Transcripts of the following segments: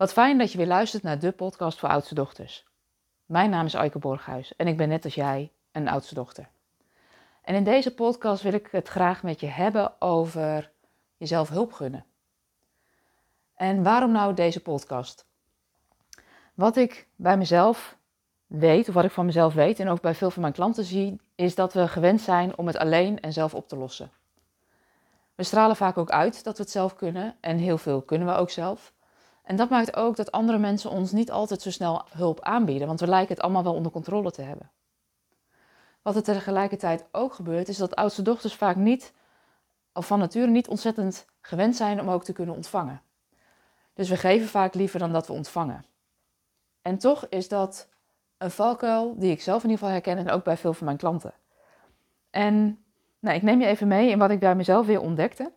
Wat fijn dat je weer luistert naar de podcast voor oudste dochters. Mijn naam is Aike Borghuis en ik ben net als jij een oudste dochter. En in deze podcast wil ik het graag met je hebben over jezelf hulp gunnen. En waarom nou deze podcast? Wat ik bij mezelf weet, of wat ik van mezelf weet en ook bij veel van mijn klanten zie, is dat we gewend zijn om het alleen en zelf op te lossen. We stralen vaak ook uit dat we het zelf kunnen en heel veel kunnen we ook zelf. En dat maakt ook dat andere mensen ons niet altijd zo snel hulp aanbieden, want we lijken het allemaal wel onder controle te hebben. Wat er tegelijkertijd ook gebeurt, is dat oudste dochters vaak niet, of van nature niet ontzettend gewend zijn om ook te kunnen ontvangen. Dus we geven vaak liever dan dat we ontvangen. En toch is dat een valkuil die ik zelf in ieder geval herken en ook bij veel van mijn klanten. En nou, ik neem je even mee in wat ik bij mezelf weer ontdekte.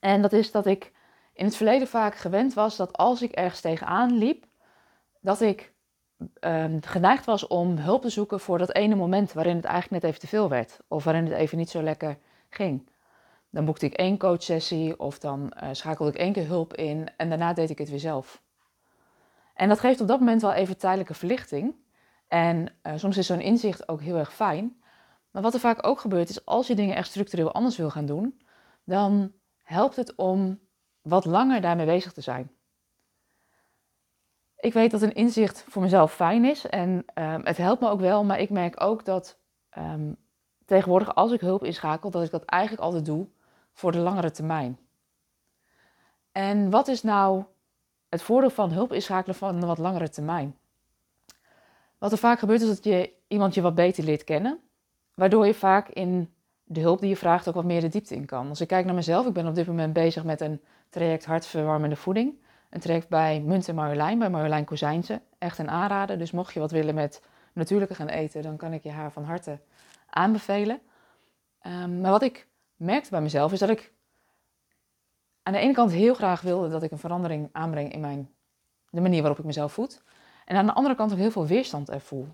En dat is dat ik in het verleden vaak gewend was dat als ik ergens tegenaan liep, dat ik um, geneigd was om hulp te zoeken voor dat ene moment waarin het eigenlijk net even te veel werd. Of waarin het even niet zo lekker ging. Dan boekte ik één coachsessie of dan uh, schakelde ik één keer hulp in en daarna deed ik het weer zelf. En dat geeft op dat moment wel even tijdelijke verlichting. En uh, soms is zo'n inzicht ook heel erg fijn. Maar wat er vaak ook gebeurt is, als je dingen echt structureel anders wil gaan doen, dan helpt het om wat langer daarmee bezig te zijn. Ik weet dat een inzicht voor mezelf fijn is en um, het helpt me ook wel, maar ik merk ook dat um, tegenwoordig als ik hulp inschakel, dat ik dat eigenlijk altijd doe voor de langere termijn. En wat is nou het voordeel van hulp inschakelen van een wat langere termijn? Wat er vaak gebeurt is dat je iemand je wat beter leert kennen, waardoor je vaak in de hulp die je vraagt ook wat meer de diepte in kan. Als ik kijk naar mezelf, ik ben op dit moment bezig met een traject hartverwarmende voeding. Een traject bij Munt en Marjolein, bij Marjolein Kozijnse. Echt een aanrader, dus mocht je wat willen met natuurlijke gaan eten, dan kan ik je haar van harte aanbevelen. Um, maar wat ik merkte bij mezelf is dat ik aan de ene kant heel graag wilde dat ik een verandering aanbreng in mijn, de manier waarop ik mezelf voed. En aan de andere kant ook heel veel weerstand er voel.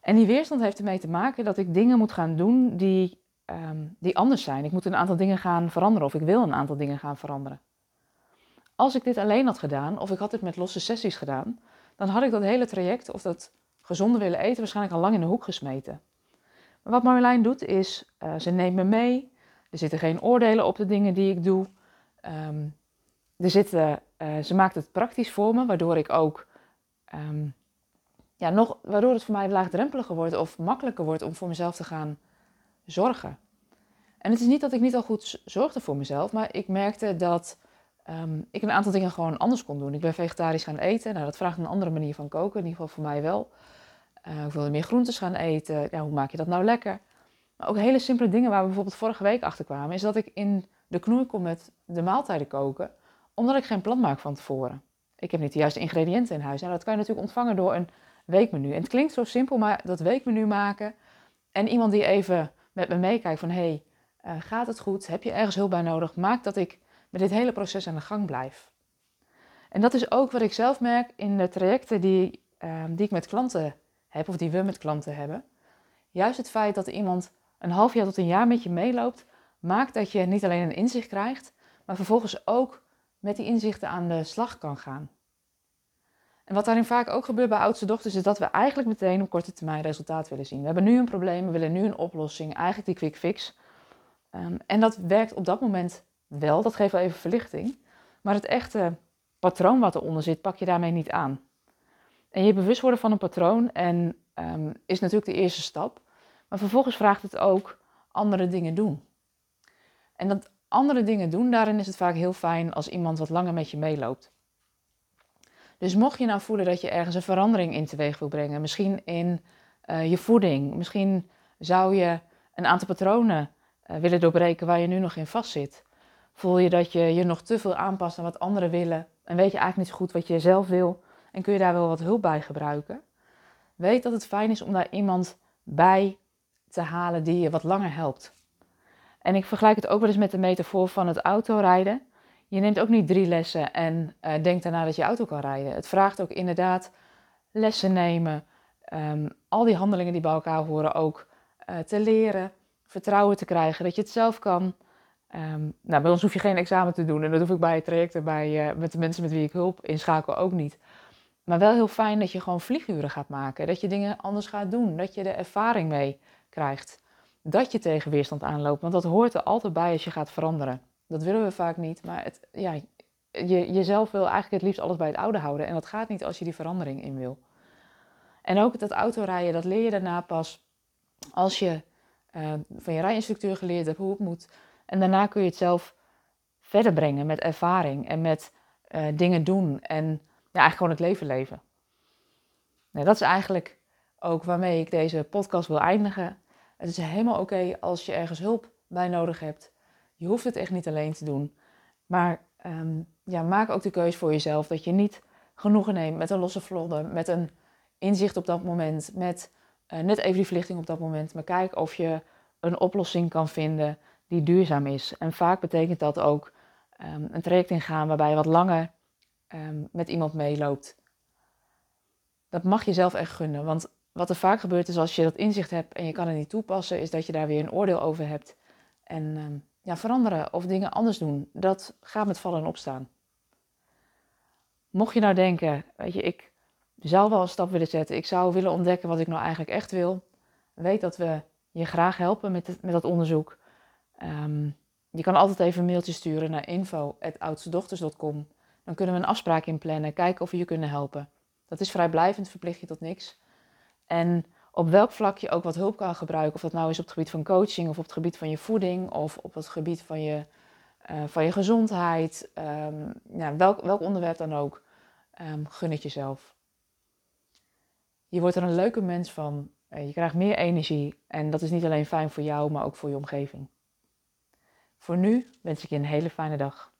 En die weerstand heeft ermee te maken dat ik dingen moet gaan doen die, um, die anders zijn. Ik moet een aantal dingen gaan veranderen of ik wil een aantal dingen gaan veranderen. Als ik dit alleen had gedaan of ik had dit met losse sessies gedaan, dan had ik dat hele traject of dat gezonde willen eten waarschijnlijk al lang in de hoek gesmeten. Wat Marjolein doet is, uh, ze neemt me mee. Er zitten geen oordelen op de dingen die ik doe. Um, er zitten, uh, ze maakt het praktisch voor me, waardoor ik ook um, ja, nog, waardoor het voor mij laagdrempeliger wordt of makkelijker wordt om voor mezelf te gaan zorgen. En het is niet dat ik niet al goed zorgde voor mezelf, maar ik merkte dat um, ik een aantal dingen gewoon anders kon doen. Ik ben vegetarisch gaan eten. Nou, dat vraagt een andere manier van koken, in ieder geval voor mij wel. Uh, ik wilde meer groentes gaan eten. Ja, hoe maak je dat nou lekker? Maar ook hele simpele dingen waar we bijvoorbeeld vorige week achter kwamen, is dat ik in de knoei kom met de maaltijden koken, omdat ik geen plan maak van tevoren. Ik heb niet de juiste ingrediënten in huis. En dat kan je natuurlijk ontvangen door een weekmenu. En het klinkt zo simpel, maar dat weekmenu maken en iemand die even met me meekijkt van hey, uh, gaat het goed? Heb je ergens hulp bij nodig? Maakt dat ik met dit hele proces aan de gang blijf. En dat is ook wat ik zelf merk in de trajecten die, uh, die ik met klanten heb, of die we met klanten hebben. Juist het feit dat iemand een half jaar tot een jaar met je meeloopt, maakt dat je niet alleen een inzicht krijgt, maar vervolgens ook met die inzichten aan de slag kan gaan. En wat daarin vaak ook gebeurt bij oudste dochters, is dat we eigenlijk meteen op korte termijn resultaat willen zien. We hebben nu een probleem, we willen nu een oplossing, eigenlijk die quick fix. Um, en dat werkt op dat moment wel, dat geeft wel even verlichting. Maar het echte patroon wat eronder zit, pak je daarmee niet aan. En je bewust worden van een patroon en, um, is natuurlijk de eerste stap. Maar vervolgens vraagt het ook andere dingen doen. En dat andere dingen doen, daarin is het vaak heel fijn als iemand wat langer met je meeloopt. Dus mocht je nou voelen dat je ergens een verandering in teweeg wil brengen, misschien in uh, je voeding, misschien zou je een aantal patronen uh, willen doorbreken waar je nu nog in vastzit. Voel je dat je je nog te veel aanpast aan wat anderen willen en weet je eigenlijk niet zo goed wat je zelf wil en kun je daar wel wat hulp bij gebruiken? Weet dat het fijn is om daar iemand bij te halen die je wat langer helpt. En ik vergelijk het ook wel eens met de metafoor van het autorijden. Je neemt ook niet drie lessen en uh, denkt daarna dat je auto kan rijden. Het vraagt ook inderdaad lessen nemen, um, al die handelingen die bij elkaar horen ook uh, te leren, vertrouwen te krijgen dat je het zelf kan. Ehm, nou, bij ons hoef je geen examen te doen en dat hoef ik bij trajecten bij, uh, met de mensen met wie ik hulp inschakel ook niet. Maar wel heel fijn dat je gewoon vlieguren gaat maken, dat je dingen anders gaat doen, dat je de ervaring mee krijgt, dat je tegen weerstand aanloopt, want dat hoort er altijd bij als je gaat veranderen. Dat willen we vaak niet, maar het, ja, je, jezelf wil eigenlijk het liefst alles bij het oude houden en dat gaat niet als je die verandering in wil. En ook dat autorijden, dat leer je daarna pas als je uh, van je rijinstructeur geleerd hebt hoe het moet. En daarna kun je het zelf verder brengen met ervaring en met uh, dingen doen en ja, eigenlijk gewoon het leven leven. Nou, dat is eigenlijk ook waarmee ik deze podcast wil eindigen. Het is helemaal oké als je ergens hulp bij nodig hebt. Je hoeft het echt niet alleen te doen. Maar um, ja, maak ook de keuze voor jezelf dat je niet genoegen neemt met een losse vlodder, met een inzicht op dat moment, met uh, net even die verlichting op dat moment. Maar kijk of je een oplossing kan vinden die duurzaam is. En vaak betekent dat ook um, een traject ingaan waarbij je wat langer um, met iemand meeloopt. Dat mag je zelf echt gunnen. Want wat er vaak gebeurt is als je dat inzicht hebt en je kan het niet toepassen, is dat je daar weer een oordeel over hebt. En ja, veranderen of dingen anders doen, dat gaat met vallen en opstaan. Mocht je nou denken, weet je, ik zou wel een stap willen zetten, ik zou willen ontdekken wat ik nou eigenlijk echt wil, weet dat we je graag helpen met, met dat onderzoek. Um, je kan altijd even een mailtje sturen naar info.oudstedochters.com. Dan kunnen we een afspraak inplannen, kijken of we je kunnen helpen. Dat is vrijblijvend, verplicht je tot niks. En op welk vlak je ook wat hulp kan gebruiken. Of dat nou is op het gebied van coaching of op het gebied van je voeding of op het gebied van je, uh, van je gezondheid. Um, ja, welk, welk onderwerp dan ook. Um, gun het jezelf. Je wordt er een leuke mens van. Uh, je krijgt meer energie. En dat is niet alleen fijn voor jou, maar ook voor je omgeving. Voor nu wens ik je een hele fijne dag.